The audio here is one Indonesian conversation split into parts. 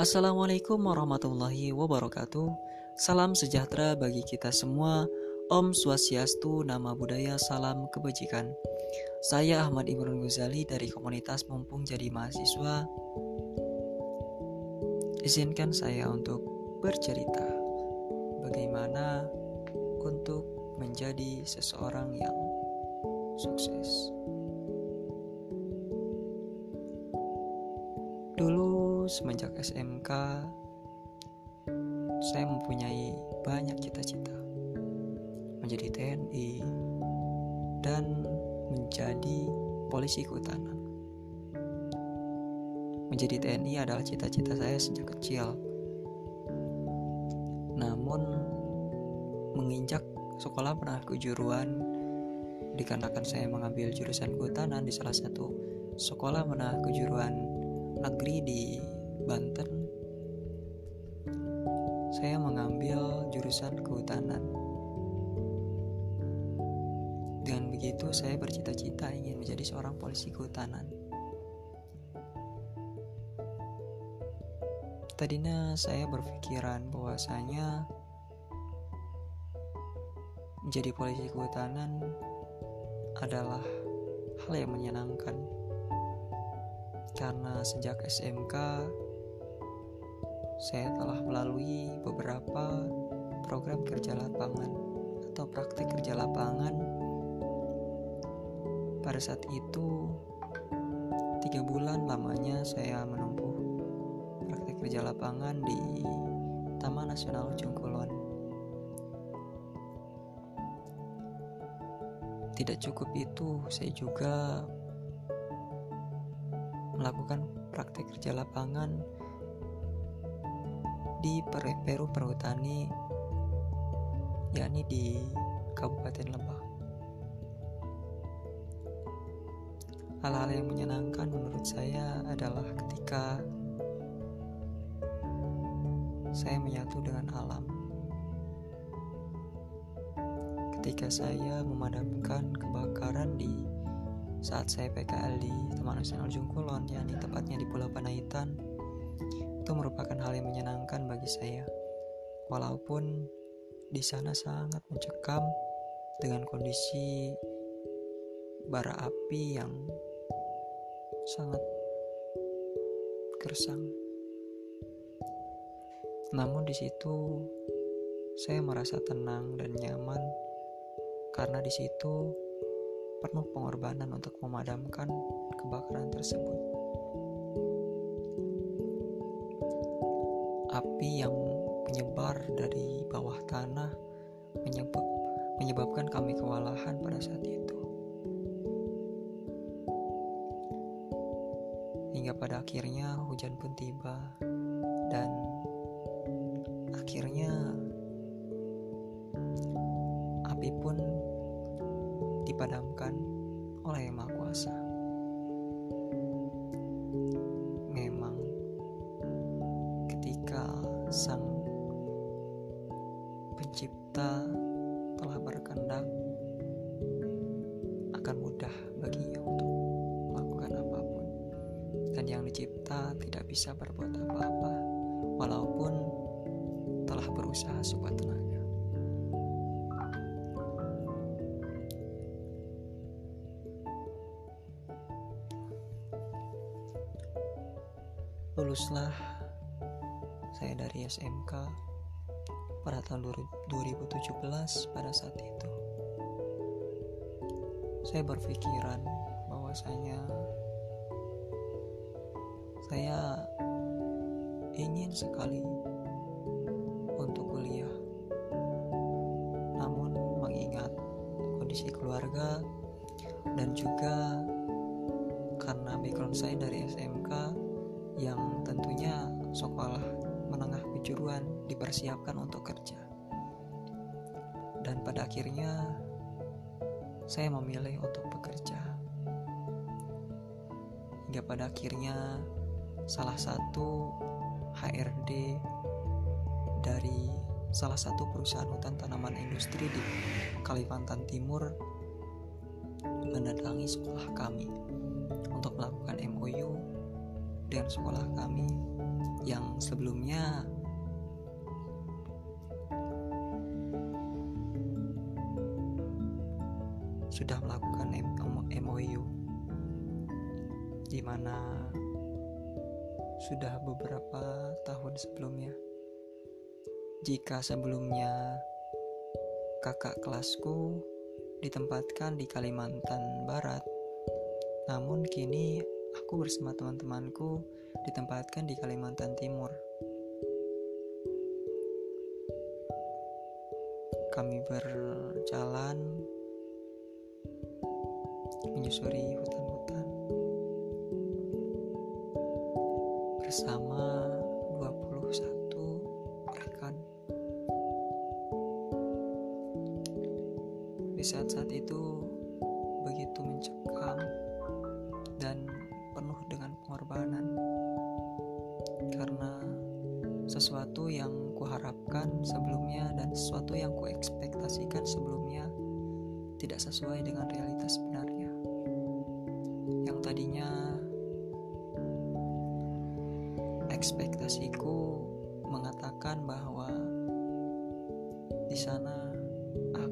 Assalamualaikum warahmatullahi wabarakatuh. Salam sejahtera bagi kita semua. Om Swastiastu, nama budaya, salam kebajikan. Saya Ahmad Imran Ghazali dari komunitas Mumpung Jadi Mahasiswa. Izinkan saya untuk bercerita bagaimana untuk menjadi seseorang yang sukses. Dulu semenjak SMK saya mempunyai banyak cita-cita menjadi TNI dan menjadi polisi kehutanan. Menjadi TNI adalah cita-cita saya sejak kecil. Namun menginjak sekolah pernah kejuruan dikarenakan saya mengambil jurusan kehutanan di salah satu sekolah menengah kejuruan negeri di Banten. Saya mengambil jurusan kehutanan. Dengan begitu saya bercita-cita ingin menjadi seorang polisi kehutanan. Tadinya saya berpikiran bahwasanya menjadi polisi kehutanan adalah hal yang menyenangkan. Karena sejak SMK saya telah melalui beberapa program kerja lapangan atau praktik kerja lapangan. Pada saat itu tiga bulan lamanya saya menempuh praktik kerja lapangan di Taman Nasional Ujung Kulon tidak cukup itu saya juga melakukan praktek kerja lapangan di Peru Perhutani yakni di Kabupaten Lebak. Hal-hal yang menyenangkan menurut saya adalah ketika saya menyatu dengan alam. Ketika saya memadamkan kebakaran di saat saya PKL di Taman Nasional Jungkulon, yakni tepatnya di Pulau Panaitan, itu merupakan hal yang menyenangkan bagi saya. Walaupun di sana sangat mencekam dengan kondisi bara api yang sangat gersang. Namun di situ saya merasa tenang dan nyaman karena di situ penuh pengorbanan untuk memadamkan kebakaran tersebut. Api yang menyebar dari bawah tanah menyebab, menyebabkan kami kewalahan pada saat itu. Hingga pada akhirnya hujan pun tiba dan akhirnya api pun dipadamkan oleh Yang berusaha sekuat tenaga. luluslah saya dari SMK pada tahun 2017 pada saat itu saya berpikiran bahwasanya saya ingin sekali keluarga dan juga karena background saya dari SMK yang tentunya sekolah menengah kejuruan dipersiapkan untuk kerja. Dan pada akhirnya saya memilih untuk bekerja. Hingga pada akhirnya salah satu HRD dari salah satu perusahaan hutan tanaman industri di Kalimantan Timur mendatangi sekolah kami untuk melakukan MOU dengan sekolah kami yang sebelumnya sudah melakukan MOU di mana sudah beberapa tahun sebelumnya. Jika sebelumnya kakak kelasku ditempatkan di Kalimantan Barat, namun kini aku bersama teman-temanku ditempatkan di Kalimantan Timur. Kami berjalan menyusuri hutan-hutan bersama yang kuharapkan sebelumnya dan sesuatu yang kuekspektasikan sebelumnya tidak sesuai dengan realitas sebenarnya. Yang tadinya ekspektasiku mengatakan bahwa di sana aku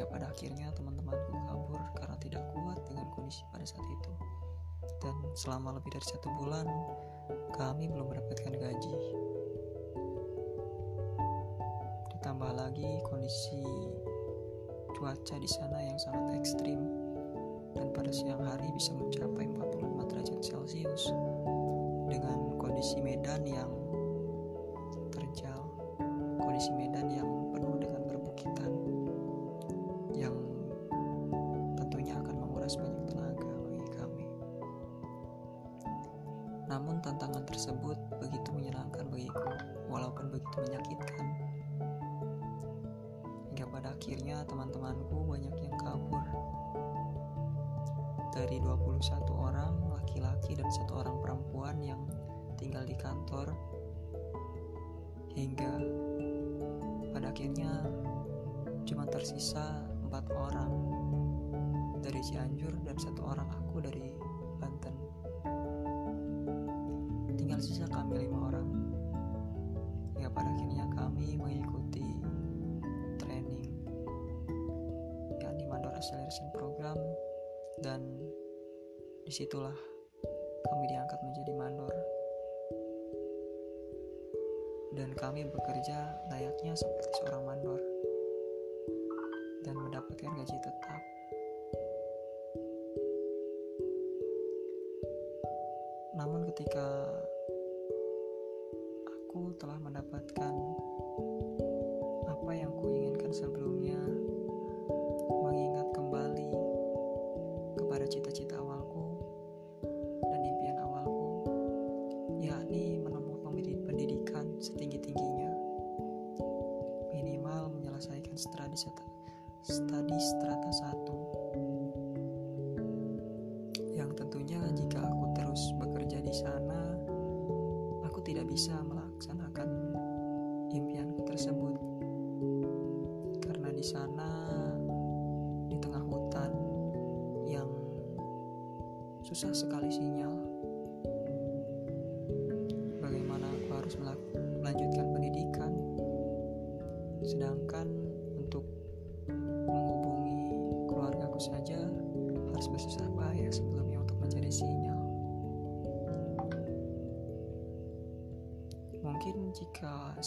Hingga pada akhirnya teman-temanku kabur karena tidak kuat dengan kondisi pada saat itu. Dan selama lebih dari satu bulan, kami belum mendapatkan gaji. Ditambah lagi kondisi cuaca di sana yang sangat ekstrim dan pada siang hari bisa mencapai 45 derajat Celcius dengan kondisi medan yang tersebut begitu menyenangkan bagiku, walaupun begitu menyakitkan hingga pada akhirnya teman-temanku banyak yang kabur. Dari 21 orang laki-laki dan satu orang perempuan yang tinggal di kantor hingga pada akhirnya cuma tersisa empat orang dari Cianjur dan satu orang aku dari Banten tinggal sisa kami lima orang. Hingga pada akhirnya kami mengikuti acceleration program dan di situlah kami diangkat menjadi mandor. Dan kami bekerja layaknya seperti seorang mandor namun ketika aku telah mendapatkan apa yang kuinginkan sebelumnya mengingat kembali kepada cita-cita awalku dan impian awalku, yakni menempuh pendidikan setinggi-tingginya, minimal menyelesaikan studi studi strata 1 melaksanakan impianku tersebut. Karena di sana di tengah hutan yang susah sekali sinyal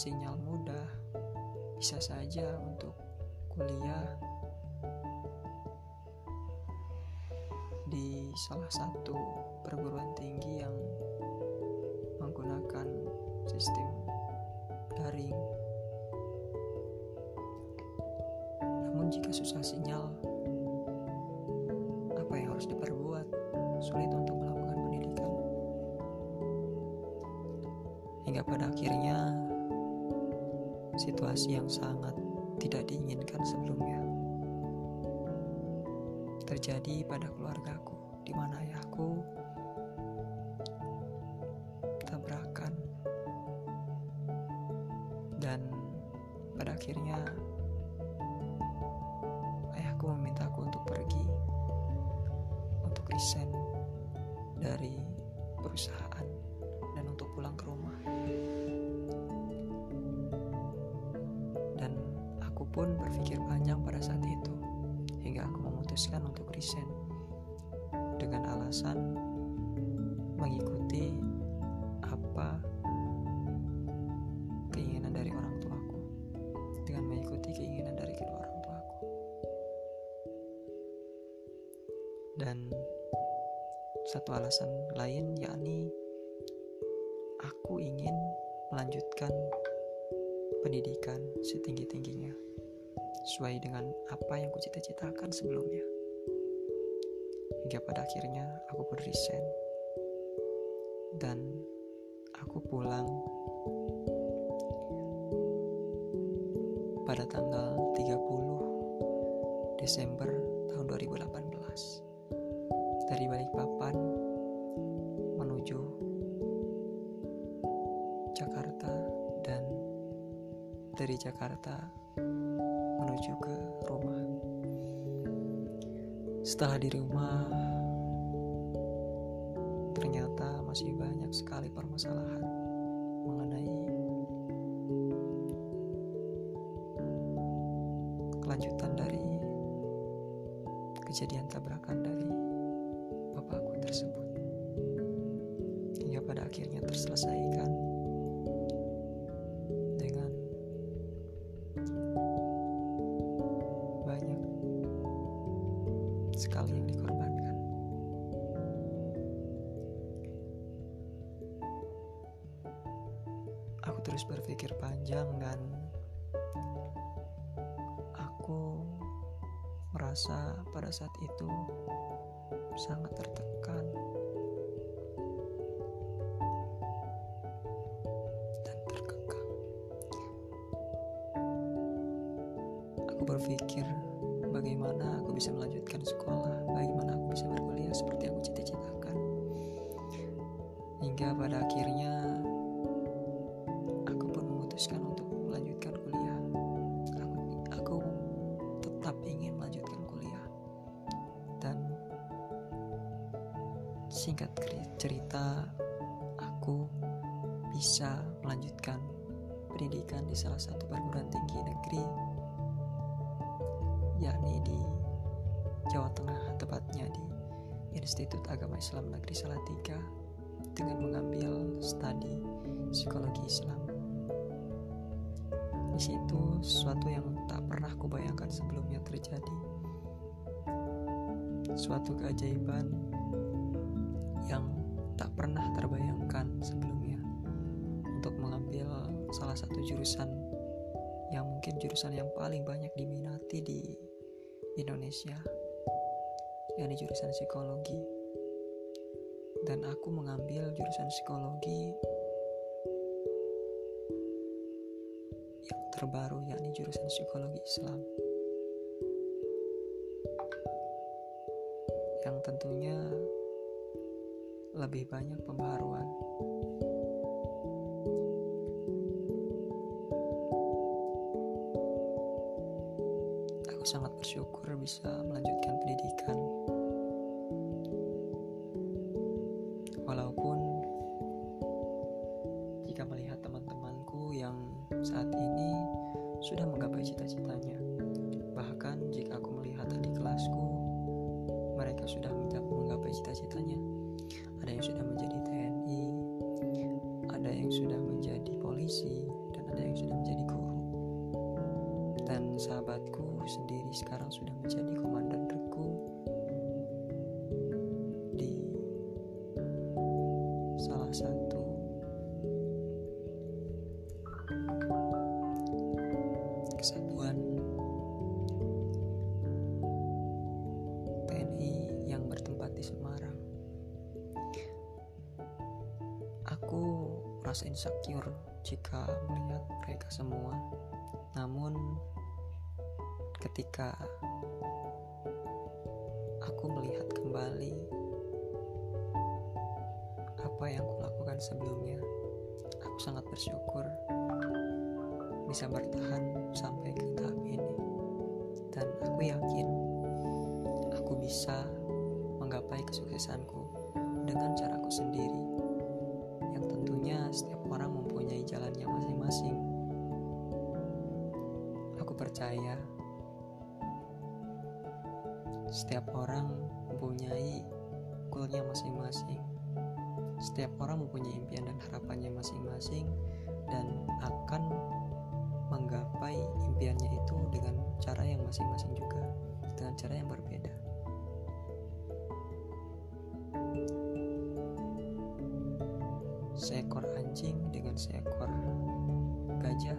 sinyal mudah bisa saja untuk kuliah di salah satu perguruan tinggi yang menggunakan sistem daring. Namun jika susah sinyal, apa yang harus diperbuat? Sulit untuk melakukan pendidikan. Hingga pada akhirnya situasi yang sangat tidak diinginkan sebelumnya. Terjadi pada keluargaku, di mana ayahku tabrakan. Dan pada akhirnya mengikuti apa keinginan dari orang tuaku. Dengan mengikuti keinginan dari kedua orang tuaku. Dan satu alasan lain yakni aku ingin melanjutkan pendidikan setinggi-tingginya sesuai dengan apa yang kucita-citakan sebelumnya. Hingga pada akhirnya aku pun resign dan aku pulang pada tanggal 30 Desember tahun 2018 dari Balikpapan menuju Jakarta dan dari Jakarta menuju ke rumah. Setelah di rumah, ternyata masih banyak sekali permasalahan mengenai kelanjutan dari kejadian tabrakan dari bapakku tersebut. Hingga pada akhirnya terselesaikan merasa pada saat itu sangat tertekan dan terkekang. Aku berpikir bagaimana aku bisa melanjutkan sekolah, bagaimana aku bisa berkuliah seperti aku cita-citakan. Hingga pada akhirnya aku pun memutuskan singkat cerita, aku bisa melanjutkan pendidikan di salah satu perguruan tinggi negeri yakni di Jawa Tengah tepatnya di Institut Agama Islam Negeri Salatiga dengan mengambil studi psikologi Islam. Di situ sesuatu yang tak pernah kubayangkan sebelumnya terjadi. Suatu keajaiban tak pernah terbayangkan sebelumnya untuk mengambil salah satu jurusan yang mungkin jurusan yang paling banyak diminati di Indonesia yakni jurusan psikologi. Dan aku mengambil jurusan psikologi yang terbaru yakni jurusan psikologi Islam. Yang tentunya lebih banyak pembaharuan aku sangat bersyukur bisa melanjutkan pendidikan sudah menjadi komandan regu di salah satu kesatuan TNI yang bertempat di Semarang. Aku merasa insecure jika melihat mereka semua. Namun ketika aku melihat kembali apa yang kulakukan sebelumnya. Aku sangat bersyukur bisa bertahan sampai ke tahap ini. Dan aku yakin aku bisa menggapai kesuksesanku dengan caraku sendiri. Setiap orang mempunyai goalnya masing-masing. Setiap orang mempunyai impian dan harapannya masing-masing dan akan menggapai impiannya itu dengan cara yang masing-masing juga, dengan cara yang berbeda. Seekor anjing dengan seekor gajah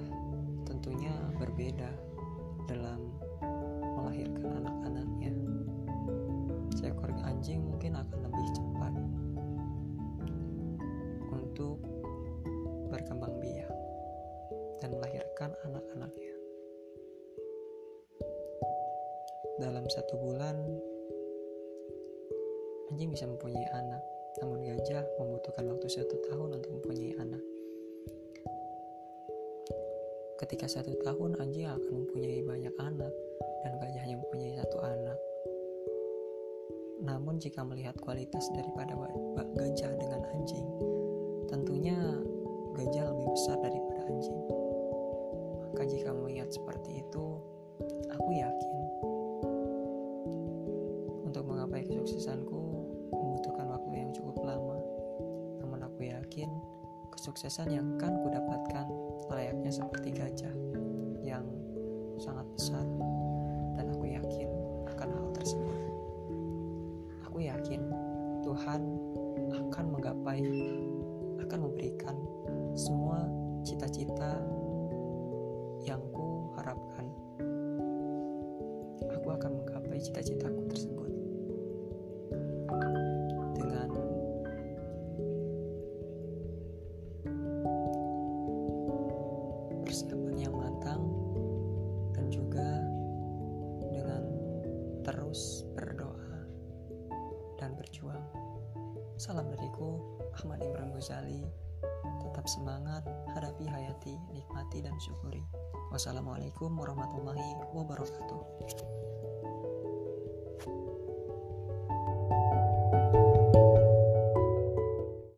tentunya berbeda dalam melahirkan anak-anaknya. Anjing mungkin akan lebih cepat untuk berkembang biak dan melahirkan anak-anaknya. Dalam satu bulan, anjing bisa mempunyai anak, namun gajah membutuhkan waktu satu tahun untuk mempunyai anak. Ketika satu tahun, anjing akan mempunyai banyak anak, dan gajahnya mempunyai satu anak. Namun, jika melihat kualitas daripada gajah dengan anjing, tentunya gajah lebih besar daripada anjing. Maka, jika melihat seperti itu, aku yakin untuk menggapai kesuksesanku membutuhkan waktu yang cukup lama. Namun, aku yakin kesuksesan yang akan kudapatkan layaknya seperti gajah yang sangat besar dan aku yakin akan hal tersebut. Tuhan akan menggapai, akan memberikan semua cita-cita yang ku harapkan. Aku akan menggapai cita-citaku Tetap semangat, hadapi hayati, nikmati dan syukuri. Wassalamualaikum warahmatullahi wabarakatuh.